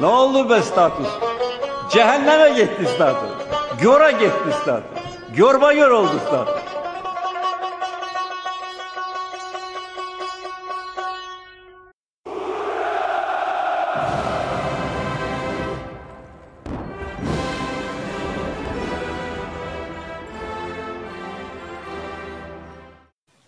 Ne oldu be status? Cehenneme gitti status. Göre gitti status. Görme gör oldu status.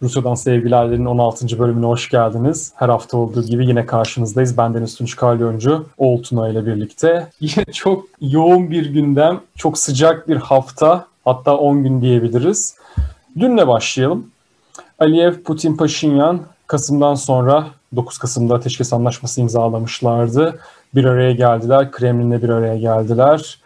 Rusya'dan Sevgilerlerin 16. bölümüne hoş geldiniz. Her hafta olduğu gibi yine karşınızdayız. Ben Deniz Tunç Kalyoncu, Oltuna ile birlikte. Yine çok yoğun bir gündem, çok sıcak bir hafta, hatta 10 gün diyebiliriz. Dünle başlayalım. Aliyev, Putin, Paşinyan Kasım'dan sonra 9 Kasım'da ateşkes anlaşması imzalamışlardı. Bir araya geldiler, Kremlin'le bir araya geldiler.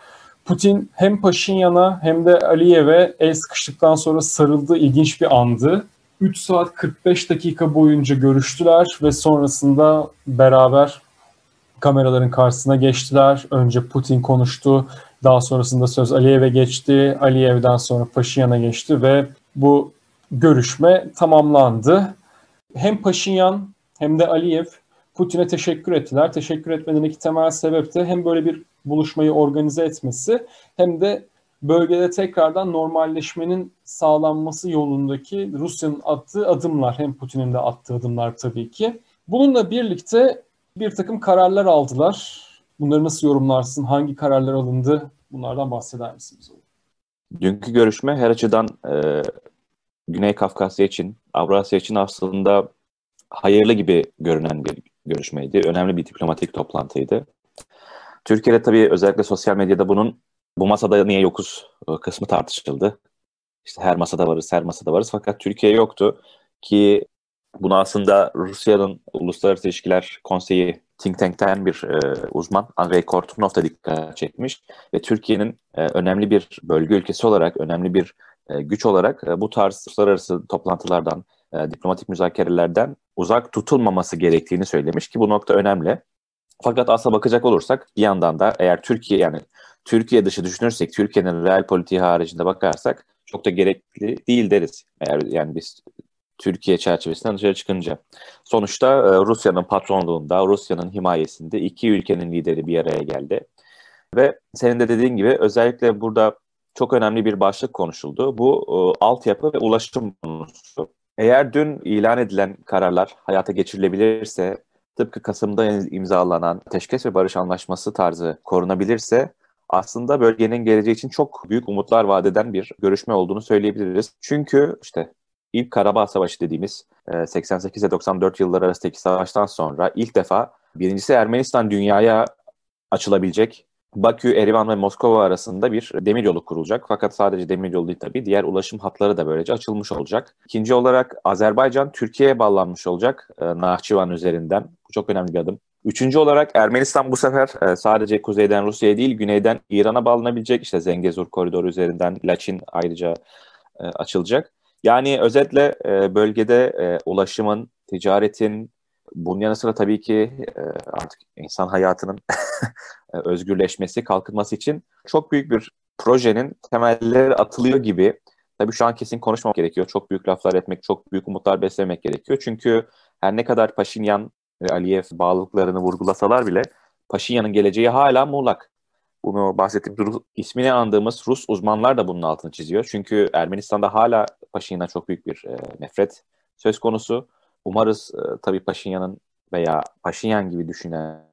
Putin hem Paşinyan'a hem de Aliyev'e el sıkıştıktan sonra sarıldığı ilginç bir andı. 3 saat 45 dakika boyunca görüştüler ve sonrasında beraber kameraların karşısına geçtiler. Önce Putin konuştu, daha sonrasında söz Aliyev'e geçti, Aliyev'den sonra Paşinyan'a geçti ve bu görüşme tamamlandı. Hem Paşinyan hem de Aliyev Putin'e teşekkür ettiler. Teşekkür etmelerindeki temel sebep de hem böyle bir buluşmayı organize etmesi hem de bölgede tekrardan normalleşmenin sağlanması yolundaki Rusya'nın attığı adımlar hem Putin'in de attığı adımlar tabii ki. Bununla birlikte bir takım kararlar aldılar. Bunları nasıl yorumlarsın? Hangi kararlar alındı? Bunlardan bahseder misiniz? Dünkü görüşme her açıdan e, Güney Kafkasya için, Avrasya için aslında hayırlı gibi görünen bir görüşmeydi. Önemli bir diplomatik toplantıydı. Türkiye'de tabii özellikle sosyal medyada bunun bu masada niye yokuz e, kısmı tartışıldı. İşte her masada varız, her masada varız fakat Türkiye yoktu ki bunu aslında Rusya'nın Uluslararası İlişkiler Konseyi think tank'ten bir e, uzman Andrei Kortunov da dikkat çekmiş ve Türkiye'nin e, önemli bir bölge ülkesi olarak, önemli bir e, güç olarak e, bu tarz uluslararası toplantılardan, e, diplomatik müzakerelerden uzak tutulmaması gerektiğini söylemiş ki bu nokta önemli. Fakat aslına bakacak olursak bir yandan da eğer Türkiye yani Türkiye dışı düşünürsek, Türkiye'nin real politiği haricinde bakarsak çok da gerekli değil deriz. Eğer yani biz Türkiye çerçevesinden dışarı çıkınca. Sonuçta e, Rusya'nın patronluğunda, Rusya'nın himayesinde iki ülkenin lideri bir araya geldi. Ve senin de dediğin gibi özellikle burada çok önemli bir başlık konuşuldu. Bu e, altyapı ve ulaşım konusu. Eğer dün ilan edilen kararlar hayata geçirilebilirse, tıpkı Kasım'da imzalanan Teşkes ve Barış Anlaşması tarzı korunabilirse aslında bölgenin geleceği için çok büyük umutlar vadeden bir görüşme olduğunu söyleyebiliriz. Çünkü işte ilk Karabağ Savaşı dediğimiz 88 ve 94 yılları arasındaki savaştan sonra ilk defa birincisi Ermenistan dünyaya açılabilecek Bakü, Erivan ve Moskova arasında bir demiryolu kurulacak. Fakat sadece demiryolu değil tabii. Diğer ulaşım hatları da böylece açılmış olacak. İkinci olarak Azerbaycan Türkiye'ye bağlanmış olacak e, Nahçıvan üzerinden. Bu çok önemli bir adım. Üçüncü olarak Ermenistan bu sefer e, sadece kuzeyden Rusya'ya değil güneyden İran'a bağlanabilecek. İşte Zengezur koridoru üzerinden Laçin ayrıca e, açılacak. Yani özetle e, bölgede ulaşımın, ticaretin, bunun yanı sıra tabii ki artık insan hayatının özgürleşmesi, kalkınması için çok büyük bir projenin temelleri atılıyor gibi. Tabii şu an kesin konuşmamak gerekiyor. Çok büyük laflar etmek, çok büyük umutlar beslemek gerekiyor. Çünkü her ne kadar Paşinyan Aliyev bağlılıklarını vurgulasalar bile Paşinyan'ın geleceği hala muğlak. Bunu bahsettiğim ismini andığımız Rus uzmanlar da bunun altını çiziyor. Çünkü Ermenistan'da hala Paşinyan'a çok büyük bir e, nefret söz konusu. Umarız e, tabii Paşinyan'ın veya Paşinyan gibi düşünen,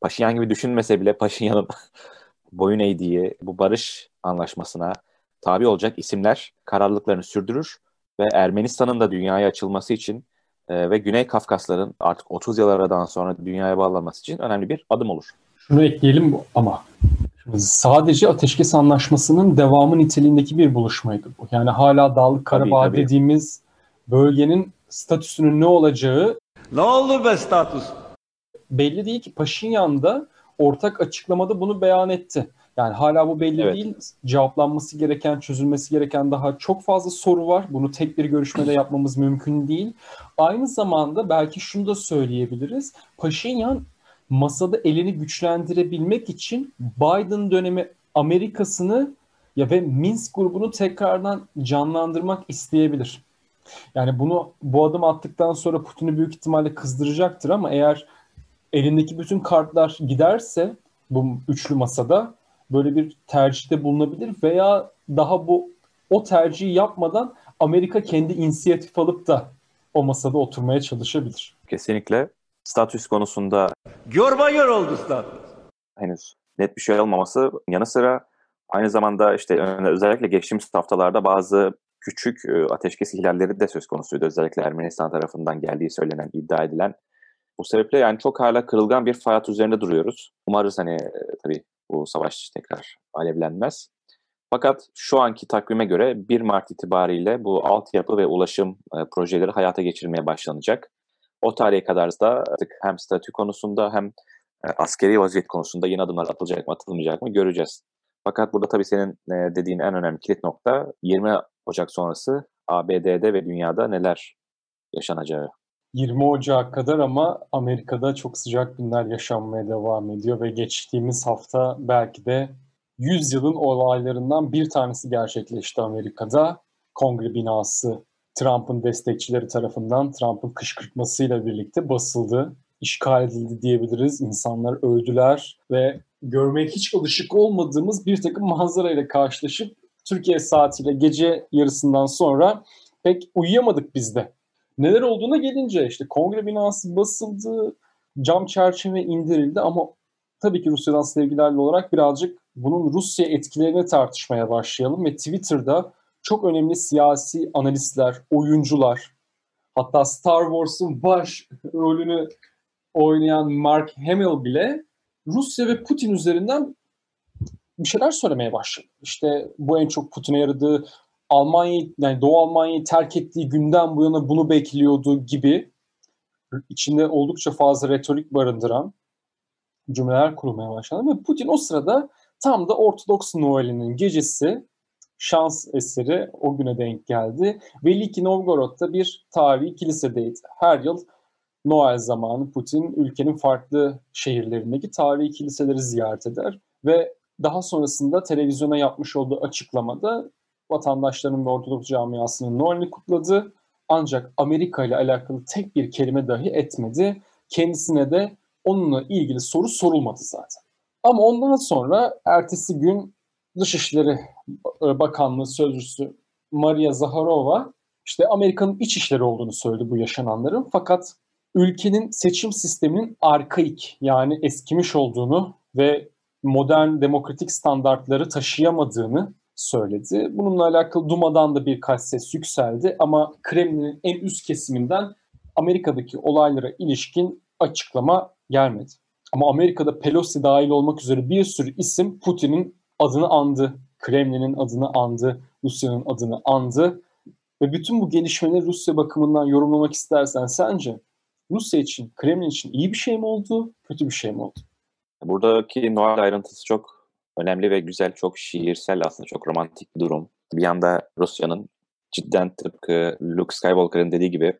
Paşinyan gibi düşünmese bile Paşinyan'ın boyun eğdiği bu barış anlaşmasına tabi olacak isimler kararlılıklarını sürdürür ve Ermenistan'ın da dünyaya açılması için e, ve Güney Kafkasların artık 30 yıl aradan sonra dünyaya bağlanması için önemli bir adım olur. Şunu ekleyelim ama sadece ateşkes anlaşmasının devamı niteliğindeki bir buluşmaydı bu. Yani hala Dağlık Karabağ dediğimiz bölgenin statüsünün ne olacağı ne oldu be statüs? Belli değil ki Paşinyan da ortak açıklamada bunu beyan etti. Yani hala bu belli evet. değil. Cevaplanması gereken, çözülmesi gereken daha çok fazla soru var. Bunu tek bir görüşmede yapmamız mümkün değil. Aynı zamanda belki şunu da söyleyebiliriz. Paşinyan masada elini güçlendirebilmek için Biden dönemi Amerika'sını ya ve Minsk grubunu tekrardan canlandırmak isteyebilir. Yani bunu bu adım attıktan sonra Putin'i büyük ihtimalle kızdıracaktır ama eğer elindeki bütün kartlar giderse bu üçlü masada böyle bir tercihte bulunabilir veya daha bu o tercihi yapmadan Amerika kendi inisiyatif alıp da o masada oturmaya çalışabilir. Kesinlikle statüs konusunda Yorma yor oldu statüs. henüz net bir şey olmaması yanı sıra aynı zamanda işte özellikle geçtiğimiz haftalarda bazı küçük e, ateşkes ihlalleri de söz konusuydu. Özellikle Ermenistan tarafından geldiği söylenen, iddia edilen. Bu sebeple yani çok hala kırılgan bir fayat üzerinde duruyoruz. Umarız hani e, tabii bu savaş tekrar alevlenmez. Fakat şu anki takvime göre 1 Mart itibariyle bu altyapı ve ulaşım e, projeleri hayata geçirmeye başlanacak. O tarihe kadar da artık hem statü konusunda hem e, askeri vaziyet konusunda yeni adımlar atılacak mı atılmayacak mı göreceğiz. Fakat burada tabii senin e, dediğin en önemli kilit nokta 20 Ocak sonrası ABD'de ve dünyada neler yaşanacağı. 20 Ocak kadar ama Amerika'da çok sıcak günler yaşanmaya devam ediyor ve geçtiğimiz hafta belki de 100 yılın olaylarından bir tanesi gerçekleşti Amerika'da. Kongre binası Trump'ın destekçileri tarafından Trump'ın kışkırtmasıyla birlikte basıldı, işgal edildi diyebiliriz. İnsanlar öldüler ve görmeye hiç alışık olmadığımız bir takım manzarayla karşılaşıp Türkiye saatiyle gece yarısından sonra pek uyuyamadık biz de. Neler olduğuna gelince işte kongre binası basıldı, cam çerçeve indirildi ama tabii ki Rusya'dan sevgilerle olarak birazcık bunun Rusya etkilerini tartışmaya başlayalım ve Twitter'da çok önemli siyasi analistler, oyuncular, hatta Star Wars'un baş rolünü oynayan Mark Hamill bile Rusya ve Putin üzerinden bir şeyler söylemeye başladı. İşte bu en çok Putin'e yaradı. Almanya'yı yani Doğu Almanya'yı terk ettiği günden bu yana bunu bekliyordu gibi içinde oldukça fazla retorik barındıran cümleler kurmaya başladı ve Putin o sırada tam da Ortodoks Noel'inin gecesi şans eseri o güne denk geldi. Veliki Novgorod'da bir tarihi kilisedeydi. Her yıl Noel zamanı Putin ülkenin farklı şehirlerindeki tarihi kiliseleri ziyaret eder ve daha sonrasında televizyona yapmış olduğu açıklamada vatandaşların ve Ortodoks camiasının Noel'ini kutladı. Ancak Amerika ile alakalı tek bir kelime dahi etmedi. Kendisine de onunla ilgili soru sorulmadı zaten. Ama ondan sonra ertesi gün Dışişleri Bakanlığı Sözcüsü Maria Zaharova işte Amerika'nın iç işleri olduğunu söyledi bu yaşananların. Fakat ülkenin seçim sisteminin arkaik yani eskimiş olduğunu ve modern demokratik standartları taşıyamadığını söyledi. Bununla alakalı Duma'dan da birkaç ses yükseldi ama Kremlin'in en üst kesiminden Amerika'daki olaylara ilişkin açıklama gelmedi. Ama Amerika'da Pelosi dahil olmak üzere bir sürü isim Putin'in adını andı, Kremlin'in adını andı, Rusya'nın adını andı. Ve bütün bu gelişmeleri Rusya bakımından yorumlamak istersen sence Rusya için, Kremlin için iyi bir şey mi oldu, kötü bir şey mi oldu? Buradaki Noel ayrıntısı çok önemli ve güzel, çok şiirsel aslında, çok romantik bir durum. Bir yanda Rusya'nın cidden tıpkı Luke Skywalker'ın dediği gibi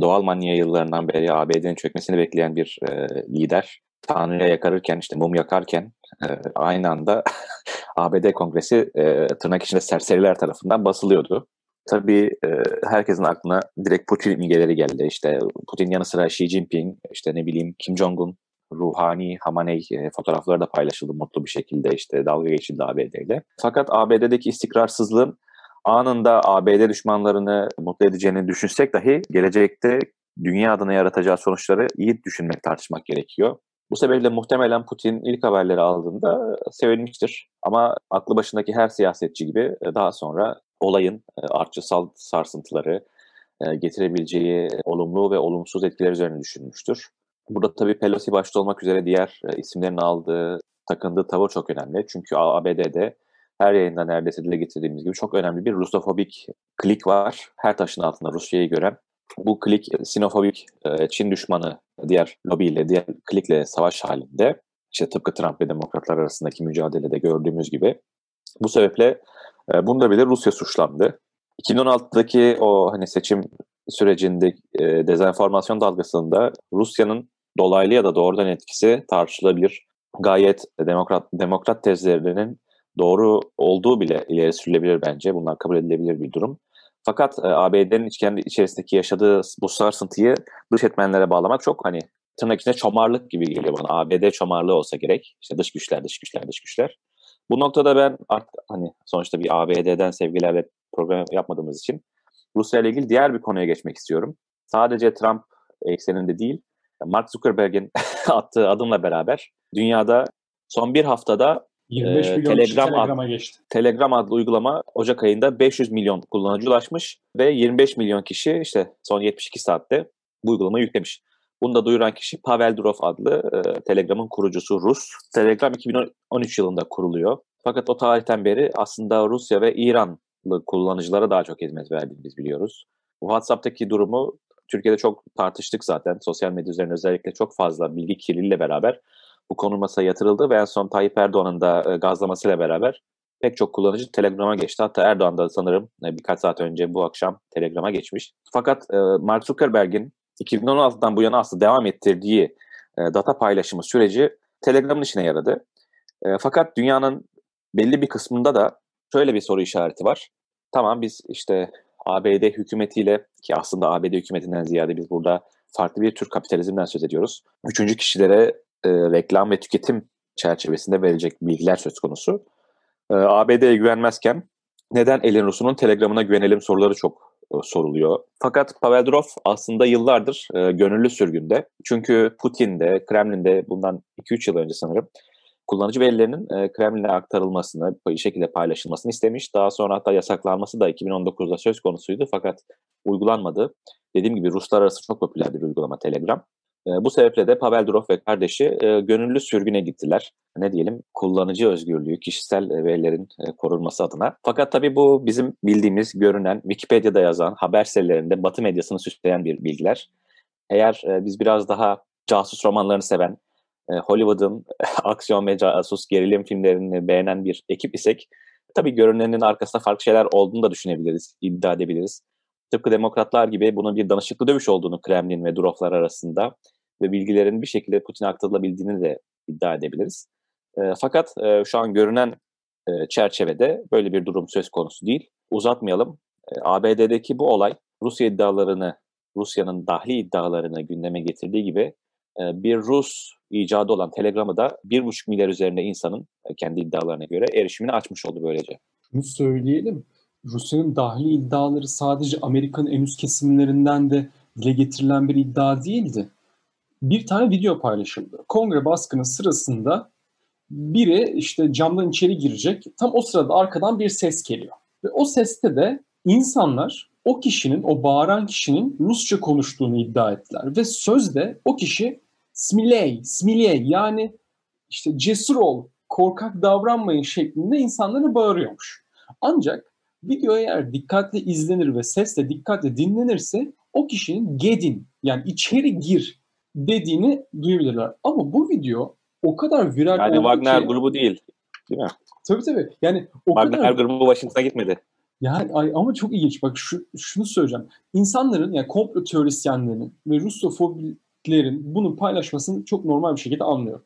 doğal manya yıllarından beri ABD'nin çökmesini bekleyen bir e, lider. Tanrı'ya yakarırken, işte mum yakarken e, aynı anda ABD Kongresi e, tırnak içinde serseriler tarafından basılıyordu. Tabii e, herkesin aklına direkt Putin imgeleri geldi. İşte Putin yanı sıra Xi Jinping, işte ne bileyim Kim Jong-un, Ruhani, Hamaney e, fotoğrafları da paylaşıldı mutlu bir şekilde işte dalga geçildi ABD. Fakat ABD'deki istikrarsızlığın anında ABD düşmanlarını mutlu edeceğini düşünsek dahi gelecekte dünya adına yaratacağı sonuçları iyi düşünmek, tartışmak gerekiyor. Bu sebeple muhtemelen Putin ilk haberleri aldığında sevinmiştir. Ama aklı başındaki her siyasetçi gibi daha sonra olayın artçısal sarsıntıları, getirebileceği olumlu ve olumsuz etkiler üzerine düşünmüştür. Burada tabii Pelosi başta olmak üzere diğer isimlerin aldığı, takındığı tavır çok önemli. Çünkü ABD'de her yayında neredeyse dile getirdiğimiz gibi çok önemli bir Rusofobik klik var. Her taşın altında Rusya'yı gören. Bu klik sinofobik, Çin düşmanı diğer lobiyle, diğer klikle savaş halinde. İşte tıpkı Trump ve demokratlar arasındaki mücadelede gördüğümüz gibi. Bu sebeple bunda bile Rusya suçlandı. 2016'daki o hani seçim sürecinde e, dezenformasyon dalgasında Rusya'nın dolaylı ya da doğrudan etkisi tartışılabilir. Gayet demokrat demokrat tezlerinin doğru olduğu bile ileri sürülebilir bence. Bunlar kabul edilebilir bir durum. Fakat e, ABD'nin kendi içerisindeki yaşadığı bu sarsıntıyı dış etmenlere bağlamak çok hani tırnak içinde çomarlık gibi geliyor bana. ABD çomarlığı olsa gerek. İşte dış güçler, dış güçler, dış güçler. Bu noktada ben artık hani sonuçta bir ABD'den sevgilerle program yapmadığımız için Rusya ile ilgili diğer bir konuya geçmek istiyorum. Sadece Trump ekseninde değil, Mark Zuckerberg'in attığı adımla beraber dünyada son bir haftada 25 Ee, milyon kişi Telegram ad- geçti. Telegram adlı uygulama Ocak ayında 500 milyon kullanıcı ulaşmış ve 25 milyon kişi işte son 72 saatte bu uygulamayı yüklemiş. Bunu da duyuran kişi Pavel Durov adlı e, Telegram'ın kurucusu Rus. Telegram 2013 yılında kuruluyor. Fakat o tarihten beri aslında Rusya ve İranlı kullanıcılara daha çok hizmet verdiğini biz biliyoruz. WhatsApp'taki durumu Türkiye'de çok tartıştık zaten. Sosyal medya üzerine özellikle çok fazla bilgi kirliliğiyle beraber bu konu masaya yatırıldı ve en son Tayyip Erdoğan'ın da e, gazlamasıyla beraber pek çok kullanıcı Telegram'a geçti. Hatta Erdoğan da sanırım e, birkaç saat önce bu akşam Telegram'a geçmiş. Fakat e, Mark Zuckerberg'in 2016'dan bu yana aslında devam ettirdiği data paylaşımı süreci Telegram'ın işine yaradı. Fakat dünyanın belli bir kısmında da şöyle bir soru işareti var. Tamam biz işte ABD hükümetiyle ki aslında ABD hükümetinden ziyade biz burada farklı bir tür kapitalizmden söz ediyoruz. Üçüncü kişilere e, reklam ve tüketim çerçevesinde verilecek bilgiler söz konusu. E, ABD'ye güvenmezken neden elin Rus'unun Telegram'ına güvenelim soruları çok e, soruluyor. Fakat Pavel Durov aslında yıllardır e, gönüllü sürgünde. Çünkü Putin de Kremlin'de bundan 2-3 yıl önce sanırım kullanıcı verilerinin e, Kremlin'e aktarılmasını, bir şekilde paylaşılmasını istemiş. Daha sonra hatta yasaklanması da 2019'da söz konusuydu fakat uygulanmadı. Dediğim gibi Ruslar arası çok popüler bir uygulama Telegram. E, bu sebeple de Pavel Durov ve kardeşi e, gönüllü sürgüne gittiler. Ne diyelim kullanıcı özgürlüğü, kişisel verilerin e, korunması adına. Fakat tabii bu bizim bildiğimiz, görünen, Wikipedia'da yazan, haber sitelerinde Batı medyasını süsleyen bir bilgiler. Eğer e, biz biraz daha casus romanlarını seven, Hollywood'un aksiyon ve gerilim filmlerini beğenen bir ekip isek tabii görünenin arkasında farklı şeyler olduğunu da düşünebiliriz, iddia edebiliriz. Tıpkı demokratlar gibi bunun bir danışıklı dövüş olduğunu Kremlin ve Durovlar arasında ve bilgilerin bir şekilde Putin'e aktarılabildiğini de iddia edebiliriz. E, fakat e, şu an görünen e, çerçevede böyle bir durum söz konusu değil. Uzatmayalım. E, ABD'deki bu olay Rusya iddialarını, Rusya'nın dahli iddialarını gündeme getirdiği gibi e, bir Rus icadı olan Telegram'ı da 1,5 milyar üzerinde insanın e, kendi iddialarına göre erişimini açmış oldu böylece. Şunu söyleyelim. Rusya'nın dahili iddiaları sadece Amerika'nın en üst kesimlerinden de dile getirilen bir iddia değildi. Bir tane video paylaşıldı. Kongre baskını sırasında biri işte camdan içeri girecek. Tam o sırada arkadan bir ses geliyor. Ve o seste de insanlar o kişinin, o bağıran kişinin Rusça konuştuğunu iddia ettiler. Ve sözde o kişi smiley, smiley yani işte cesur ol, korkak davranmayın şeklinde insanlara bağırıyormuş. Ancak video eğer dikkatli izlenir ve sesle dikkatle dinlenirse o kişinin gedin yani içeri gir dediğini duyabilirler. Ama bu video o kadar viral Yani oldu Wagner ki... grubu değil. Değil mi? Tabii tabii. Yani o Wagner kadar... grubu Washington'a gitmedi. Yani ay, ama çok ilginç. Bak şu, şunu söyleyeceğim. İnsanların yani komplo teorisyenlerinin ve Rusofobiklerin bunu paylaşmasını çok normal bir şekilde anlıyor.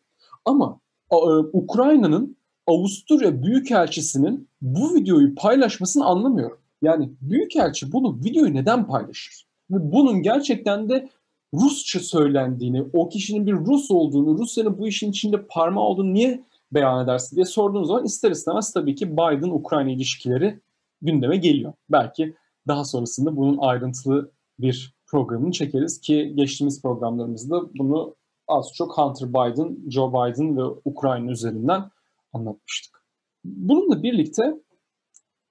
Ama e, Ukrayna'nın Avusturya Büyükelçisi'nin bu videoyu paylaşmasını anlamıyorum. Yani Büyükelçi bunu videoyu neden paylaşır? Ve bunun gerçekten de Rusça söylendiğini, o kişinin bir Rus olduğunu, Rusya'nın bu işin içinde parmağı olduğunu niye beyan edersin diye sorduğunuz zaman ister istemez tabii ki Biden-Ukrayna ilişkileri gündeme geliyor. Belki daha sonrasında bunun ayrıntılı bir programını çekeriz ki geçtiğimiz programlarımızda bunu az çok Hunter Biden, Joe Biden ve Ukrayna üzerinden anlatmıştık. Bununla birlikte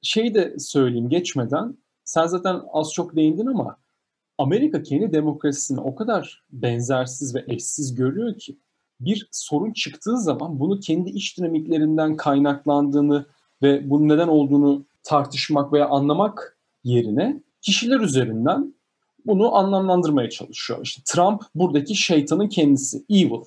şeyi de söyleyeyim geçmeden sen zaten az çok değindin ama Amerika kendi demokrasisini o kadar benzersiz ve eşsiz görüyor ki bir sorun çıktığı zaman bunu kendi iç dinamiklerinden kaynaklandığını ve bunun neden olduğunu tartışmak veya anlamak yerine kişiler üzerinden bunu anlamlandırmaya çalışıyor. İşte Trump buradaki şeytanın kendisi, evil.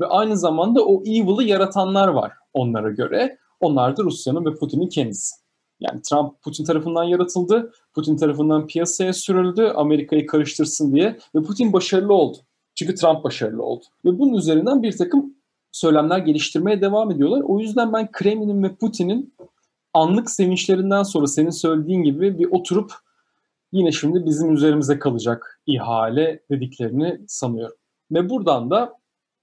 Ve aynı zamanda o evil'ı yaratanlar var onlara göre. Onlar da Rusya'nın ve Putin'in kendisi. Yani Trump Putin tarafından yaratıldı, Putin tarafından piyasaya sürüldü Amerika'yı karıştırsın diye ve Putin başarılı oldu. Çünkü Trump başarılı oldu. Ve bunun üzerinden bir takım söylemler geliştirmeye devam ediyorlar. O yüzden ben Kremlin'in ve Putin'in anlık sevinçlerinden sonra senin söylediğin gibi bir oturup yine şimdi bizim üzerimize kalacak ihale dediklerini sanıyorum. Ve buradan da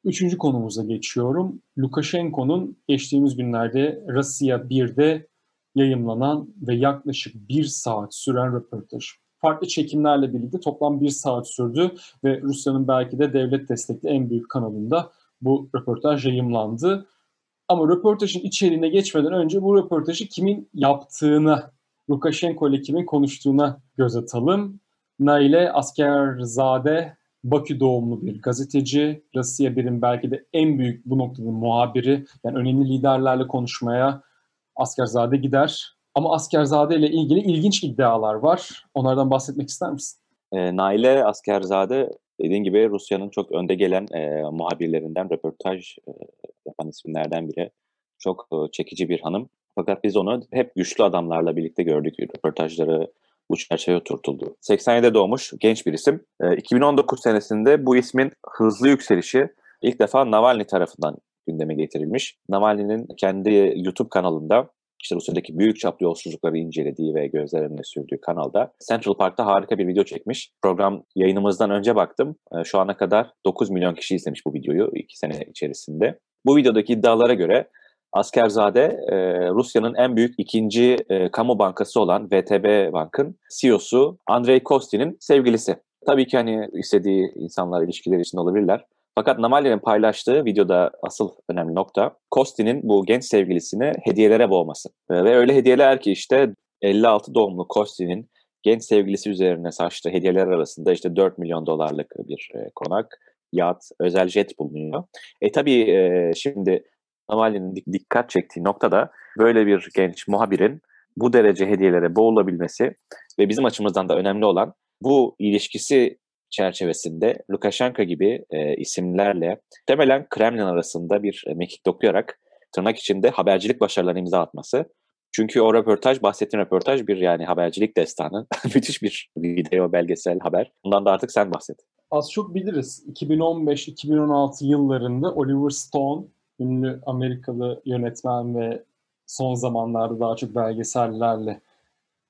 üçüncü konumuza geçiyorum. Lukashenko'nun geçtiğimiz günlerde Rusya 1'de yayımlanan ve yaklaşık bir saat süren röportaj. Farklı çekimlerle birlikte toplam bir saat sürdü ve Rusya'nın belki de devlet destekli en büyük kanalında bu röportaj yayımlandı. Ama röportajın içeriğine geçmeden önce bu röportajı kimin yaptığına, Lukashenko ile kimin konuştuğuna göz atalım. Naile Askerzade Bakü doğumlu bir gazeteci. Rusya 1'in belki de en büyük bu noktada muhabiri. Yani önemli liderlerle konuşmaya Askerzade gider. Ama Askerzade ile ilgili ilginç iddialar var. Onlardan bahsetmek ister misin? E, Naile Askerzade dediğin gibi Rusya'nın çok önde gelen e, muhabirlerinden, röportaj e, yapan isimlerden biri. Çok e, çekici bir hanım. Fakat biz onu hep güçlü adamlarla birlikte gördük. Röportajları bu çerçeve oturtuldu. 87'de doğmuş genç bir isim. E, 2019 senesinde bu ismin hızlı yükselişi ilk defa Navalny tarafından gündeme getirilmiş. Navalny'nin kendi YouTube kanalında işte Rusya'daki büyük çaplı yolsuzlukları incelediği ve gözlerine sürdüğü kanalda Central Park'ta harika bir video çekmiş. Program yayınımızdan önce baktım. E, şu ana kadar 9 milyon kişi izlemiş bu videoyu 2 sene içerisinde. Bu videodaki iddialara göre Askerzade e, Rusya'nın en büyük ikinci e, kamu bankası olan VTB Bank'ın CEO'su Andrei Kostin'in sevgilisi. Tabii ki hani istediği insanlar ilişkiler için olabilirler. Fakat Navalny'nin paylaştığı videoda asıl önemli nokta Kostin'in bu genç sevgilisini hediyelere boğması. Ve öyle hediyeler ki işte 56 doğumlu Kostin'in genç sevgilisi üzerine saçtığı hediyeler arasında işte 4 milyon dolarlık bir e, konak, yat, özel jet bulunuyor. E tabii e, şimdi Navalny'nin dikkat çektiği noktada böyle bir genç muhabirin bu derece hediyelere boğulabilmesi ve bizim açımızdan da önemli olan bu ilişkisi çerçevesinde Lukashenko gibi e, isimlerle temelen Kremlin arasında bir e, mekik dokuyarak tırnak içinde habercilik başarılarına imza atması. Çünkü o röportaj, bahsettiğim röportaj bir yani habercilik destanı. Müthiş bir video, belgesel, haber. Bundan da artık sen bahset. Az çok biliriz. 2015-2016 yıllarında Oliver Stone, ünlü Amerikalı yönetmen ve son zamanlarda daha çok belgesellerle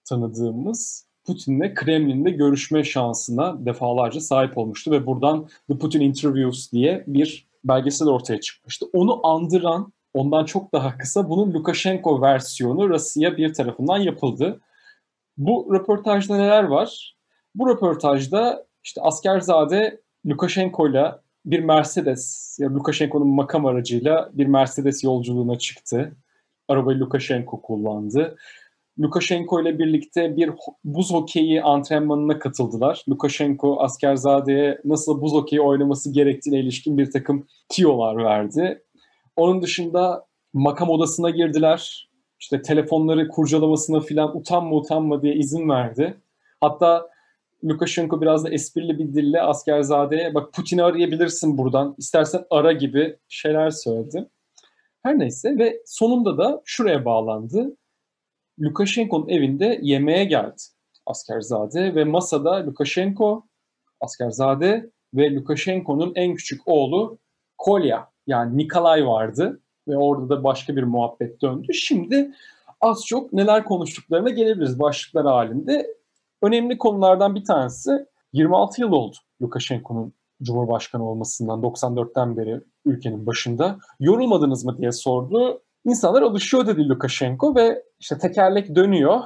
tanıdığımız Putin'le Kremlin'de görüşme şansına defalarca sahip olmuştu ve buradan The Putin Interviews diye bir belgesel ortaya çıkmıştı. Onu andıran, ondan çok daha kısa bunun Lukashenko versiyonu Rusya bir tarafından yapıldı. Bu röportajda neler var? Bu röportajda işte Askerzade Lukashenko ile bir Mercedes, ya Lukashenko'nun makam aracıyla bir Mercedes yolculuğuna çıktı. Arabayı Lukashenko kullandı. Lukashenko ile birlikte bir buz hokeyi antrenmanına katıldılar. Lukashenko Askerzade'ye nasıl buz hokeyi oynaması gerektiğine ilişkin bir takım tiyolar verdi. Onun dışında makam odasına girdiler. İşte telefonları kurcalamasına filan utanma utanma diye izin verdi. Hatta Lukashenko biraz da esprili bir dille Askerzade'ye bak Putin'i arayabilirsin buradan istersen ara gibi şeyler söyledi. Her neyse ve sonunda da şuraya bağlandı. Lukashenko'nun evinde yemeğe geldi Askerzade ve masada Lukashenko, Askerzade ve Lukashenko'nun en küçük oğlu Kolya yani Nikolay vardı ve orada da başka bir muhabbet döndü. Şimdi az çok neler konuştuklarına gelebiliriz başlıklar halinde. Önemli konulardan bir tanesi 26 yıl oldu Lukashenko'nun Cumhurbaşkanı olmasından 94'ten beri ülkenin başında. Yorulmadınız mı diye sordu. İnsanlar alışıyor dedi Lukashenko ve işte tekerlek dönüyor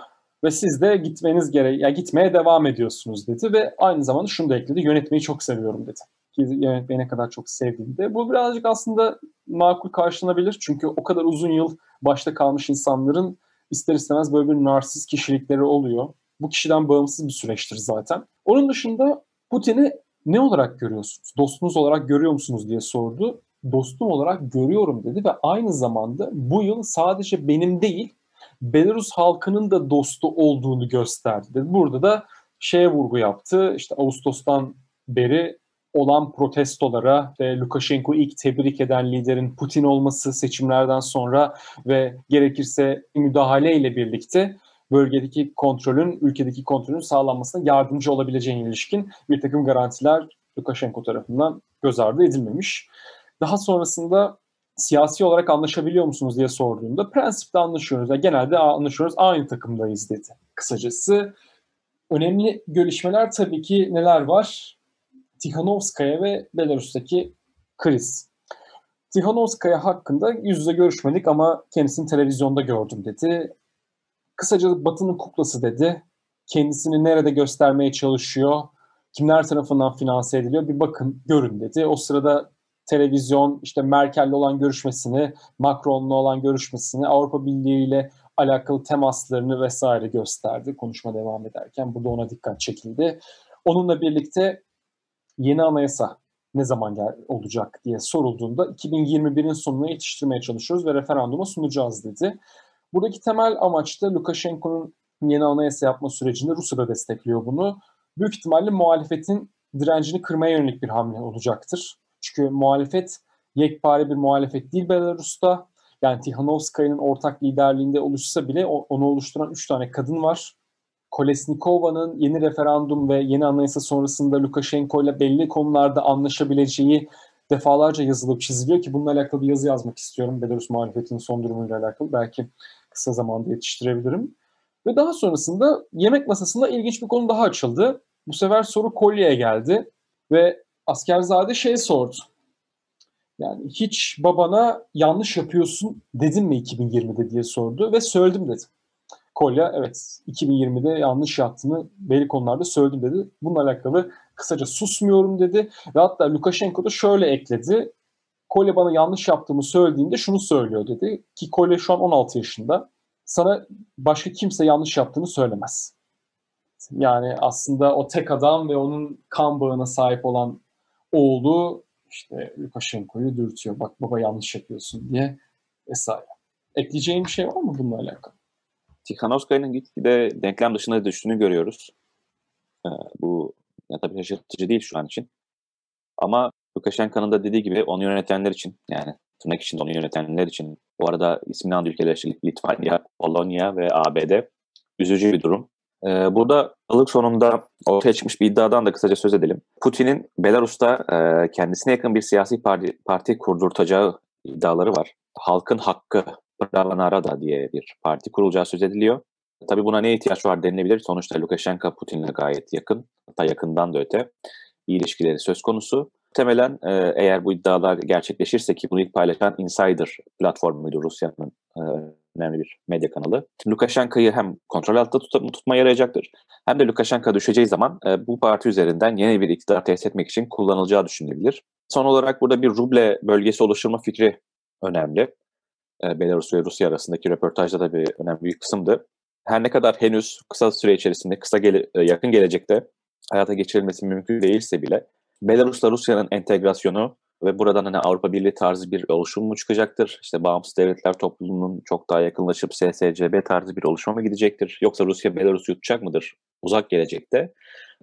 ve siz de gitmeniz gerek ya gitmeye devam ediyorsunuz dedi ve aynı zamanda şunu da ekledi yönetmeyi çok seviyorum dedi. Ki yönetmeyi ne kadar çok sevdiğinde. Bu birazcık aslında makul karşılanabilir çünkü o kadar uzun yıl başta kalmış insanların ister istemez böyle bir narsist kişilikleri oluyor. Bu kişiden bağımsız bir süreçtir zaten. Onun dışında Putin'i ne olarak görüyorsunuz? Dostunuz olarak görüyor musunuz diye sordu dostum olarak görüyorum dedi ve aynı zamanda bu yıl sadece benim değil Belarus halkının da dostu olduğunu gösterdi. Burada da şeye vurgu yaptı. İşte Ağustos'tan beri olan protestolara ve Lukashenko ilk tebrik eden liderin Putin olması seçimlerden sonra ve gerekirse müdahale ile birlikte bölgedeki kontrolün, ülkedeki kontrolün sağlanmasına yardımcı olabileceğine ilişkin bir takım garantiler Lukashenko tarafından göz ardı edilmemiş. Daha sonrasında siyasi olarak anlaşabiliyor musunuz diye sorduğumda prensipte anlaşıyoruz. Yani genelde anlaşıyoruz aynı takımdayız dedi kısacası. Önemli gelişmeler tabii ki neler var? Tikhanovskaya ve Belarus'taki kriz. Tikhanovskaya hakkında yüz yüze görüşmedik ama kendisini televizyonda gördüm dedi. Kısaca Batı'nın kuklası dedi. Kendisini nerede göstermeye çalışıyor, kimler tarafından finanse ediliyor bir bakın, görün dedi. O sırada televizyon işte Merkel'le olan görüşmesini, Macron'la olan görüşmesini, Avrupa Birliği ile alakalı temaslarını vesaire gösterdi konuşma devam ederken. Burada ona dikkat çekildi. Onunla birlikte yeni anayasa ne zaman gel olacak diye sorulduğunda 2021'in sonuna yetiştirmeye çalışıyoruz ve referanduma sunacağız dedi. Buradaki temel amaç da Lukashenko'nun yeni anayasa yapma sürecinde Rusya da destekliyor bunu. Büyük ihtimalle muhalefetin direncini kırmaya yönelik bir hamle olacaktır. Çünkü muhalefet yekpare bir muhalefet değil Belarus'ta. Yani Tihanovskaya'nın ortak liderliğinde oluşsa bile onu oluşturan 3 tane kadın var. Kolesnikova'nın yeni referandum ve yeni anayasa sonrasında Lukashenko ile belli konularda anlaşabileceği defalarca yazılıp çiziliyor ki bununla alakalı bir yazı yazmak istiyorum. Belarus muhalefetinin son durumuyla alakalı. Belki kısa zamanda yetiştirebilirim. Ve daha sonrasında yemek masasında ilginç bir konu daha açıldı. Bu sefer soru Kolye'ye geldi ve Askerzade şey sordu. Yani hiç babana yanlış yapıyorsun dedin mi 2020'de diye sordu ve söyledim dedi. Kolya evet 2020'de yanlış yaptığını belli konularda söyledim dedi. Bununla alakalı kısaca susmuyorum dedi. Ve hatta Lukashenko da şöyle ekledi. Kolya bana yanlış yaptığımı söylediğinde şunu söylüyor dedi. Ki Kolya şu an 16 yaşında. Sana başka kimse yanlış yaptığını söylemez. Yani aslında o tek adam ve onun kan bağına sahip olan oğlu işte Lukashenko'yu dürtüyor. Bak baba yanlış yapıyorsun diye vesaire. Ekleyeceğim bir şey var mı bununla alakalı? Tikhanovskaya'nın gitgide denklem dışına düştüğünü görüyoruz. Ee, bu ya tabii şaşırtıcı değil şu an için. Ama Lukashenko'nun da dediği gibi onu yönetenler için yani tırnak içinde onu yönetenler için bu arada ismini andı ülkeler Litvanya, Polonya ve ABD üzücü bir durum. Ee, burada ılık sonunda ortaya çıkmış bir iddiadan da kısaca söz edelim. Putin'in Belarus'ta e, kendisine yakın bir siyasi parti, parti kurdurtacağı iddiaları var. Halkın Hakkı Prava Narada diye bir parti kurulacağı söz ediliyor. Tabii buna ne ihtiyaç var denilebilir. Sonuçta Lukashenko Putin'le gayet yakın, hatta yakından da öte iyi ilişkileri söz konusu. Muhtemelen e, eğer bu iddialar gerçekleşirse ki bunu ilk paylaşan Insider platformuydu Rusya'nın e, önemli bir medya kanalı. Lukashenko'yu hem kontrol altında tut tutma yarayacaktır hem de Lukashenko düşeceği zaman e, bu parti üzerinden yeni bir iktidar tesis etmek için kullanılacağı düşünülebilir. Son olarak burada bir ruble bölgesi oluşturma fikri önemli. E, Belarus ve Rusya arasındaki röportajda da bir önemli bir kısımdı. Her ne kadar henüz kısa süre içerisinde, kısa gele, e, yakın gelecekte hayata geçirilmesi mümkün değilse bile Belarus'la Rusya'nın entegrasyonu ve buradan hani Avrupa Birliği tarzı bir oluşum mu çıkacaktır? İşte bağımsız devletler topluluğunun çok daha yakınlaşıp SSCB tarzı bir oluşuma mı gidecektir? Yoksa Rusya Belarus'u yutacak mıdır uzak gelecekte?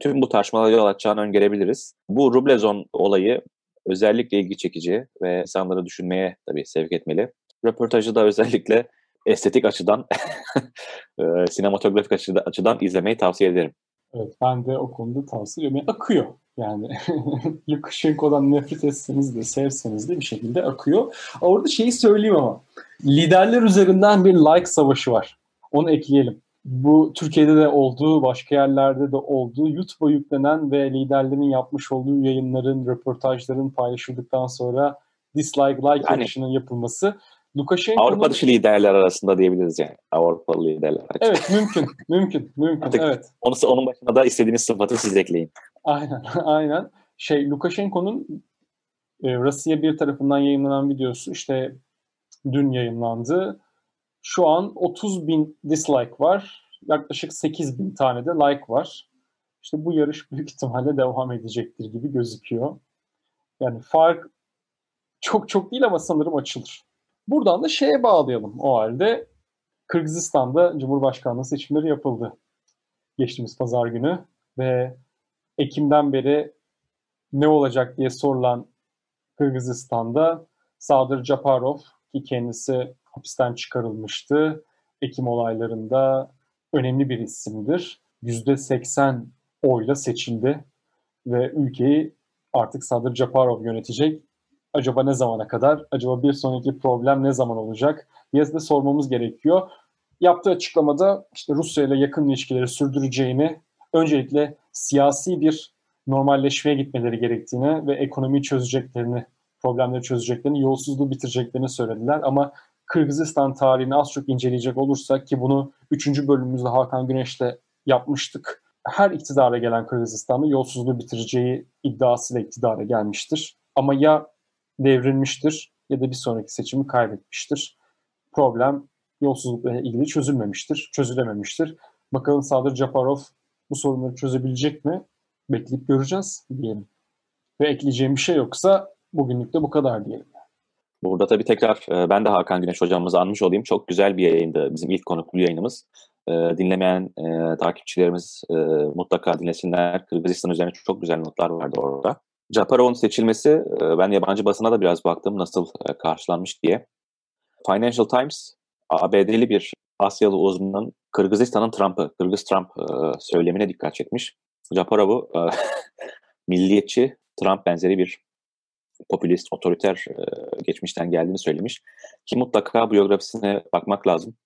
Tüm bu tartışmalara yol açacağını öngörebiliriz. Bu Rublezon olayı özellikle ilgi çekici ve insanları düşünmeye tabii sevk etmeli. Röportajı da özellikle estetik açıdan, sinematografik açıdan izlemeyi tavsiye ederim. Evet ben de o konuda tavsiye ediyorum. Akıyor yani. Lukashenko'dan nefret etseniz de sevseniz de bir şekilde akıyor. Orada şeyi söyleyeyim ama. Liderler üzerinden bir like savaşı var. Onu ekleyelim. Bu Türkiye'de de olduğu, başka yerlerde de olduğu, YouTube'a yüklenen ve liderlerin yapmış olduğu yayınların, röportajların paylaşıldıktan sonra dislike like yani, yarışının yapılması Lukashenko'nun... Avrupa dışı liderler arasında diyebiliriz yani. Avrupalı liderler. Evet mümkün. mümkün. Mümkün. Artık evet. Onu, onun başına da istediğiniz sıfatı siz ekleyin. Aynen. Aynen. Şey Lukashenko'nun e, Rusya bir tarafından yayınlanan videosu işte dün yayınlandı. Şu an 30 bin dislike var. Yaklaşık 8 bin tane de like var. İşte bu yarış büyük ihtimalle devam edecektir gibi gözüküyor. Yani fark çok çok değil ama sanırım açılır. Buradan da şeye bağlayalım o halde. Kırgızistan'da Cumhurbaşkanlığı seçimleri yapıldı. Geçtiğimiz pazar günü ve Ekim'den beri ne olacak diye sorulan Kırgızistan'da Sadır Japarov ki kendisi hapisten çıkarılmıştı. Ekim olaylarında önemli bir isimdir. %80 oyla seçildi ve ülkeyi artık Sadır Japarov yönetecek acaba ne zamana kadar, acaba bir sonraki problem ne zaman olacak diye de sormamız gerekiyor. Yaptığı açıklamada işte Rusya ile yakın ilişkileri sürdüreceğini, öncelikle siyasi bir normalleşmeye gitmeleri gerektiğini ve ekonomiyi çözeceklerini, problemleri çözeceklerini, yolsuzluğu bitireceklerini söylediler. Ama Kırgızistan tarihini az çok inceleyecek olursak ki bunu 3. bölümümüzde Hakan Güneş'le yapmıştık. Her iktidara gelen Kırgızistan'da yolsuzluğu bitireceği iddiasıyla iktidara gelmiştir. Ama ya devrilmiştir ya da bir sonraki seçimi kaybetmiştir. Problem yolsuzlukla ilgili çözülmemiştir, çözülememiştir. Bakalım Sadır Japarov bu sorunları çözebilecek mi? Bekleyip göreceğiz diyelim. Ve ekleyeceğim bir şey yoksa bugünlük de bu kadar diyelim. Burada tabii tekrar e, ben de Hakan Güneş hocamızı anmış olayım. Çok güzel bir yayındı bizim ilk konuklu yayınımız. E, dinlemeyen e, takipçilerimiz mutlaka dinlesinler. Kırgızistan üzerine çok güzel notlar vardı orada. Japarov'un seçilmesi, e, ben yabancı basına da biraz baktım nasıl e, karşılanmış diye. Financial Times, ABD'li bir Asyalı uzmanın Kırgızistan'ın Trump'ı, Kırgız Trump e, söylemine dikkat çekmiş. Japarov'u milliyetçi, Trump benzeri bir popülist, otoriter geçmişten geldiğini söylemiş. Ki mutlaka biyografisine bakmak lazım.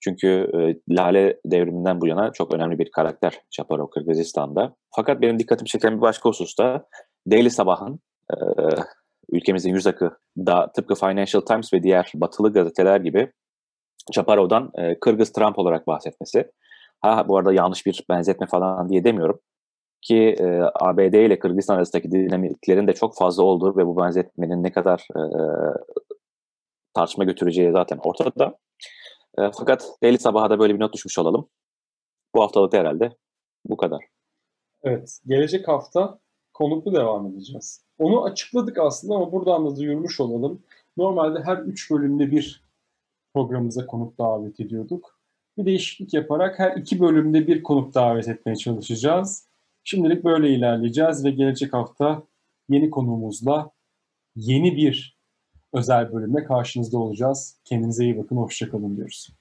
Çünkü e, Lale devriminden bu yana çok önemli bir karakter Japarov Kırgızistan'da. Fakat benim dikkatimi çeken bir başka husus da Daily Sabah'ın ülkemizin yüz akı da tıpkı Financial Times ve diğer batılı gazeteler gibi Japarov'dan e, Kırgız Trump olarak bahsetmesi. Ha bu arada yanlış bir benzetme falan diye demiyorum ki e, ABD ile Kırgızistan arasındaki dinamiklerin de çok fazla olduğu ve bu benzetmenin ne kadar e, tartışma götüreceği zaten ortada. E, fakat Daily Sabah'a da böyle bir not düşmüş olalım. Bu haftalık herhalde bu kadar. Evet, gelecek hafta konuklu devam edeceğiz. Onu açıkladık aslında ama buradan da duyurmuş olalım. Normalde her 3 bölümde bir programımıza konuk davet ediyorduk. Bir değişiklik yaparak her iki bölümde bir konuk davet etmeye çalışacağız. Şimdilik böyle ilerleyeceğiz ve gelecek hafta yeni konuğumuzla yeni bir özel bölümde karşınızda olacağız. Kendinize iyi bakın, hoşçakalın diyoruz.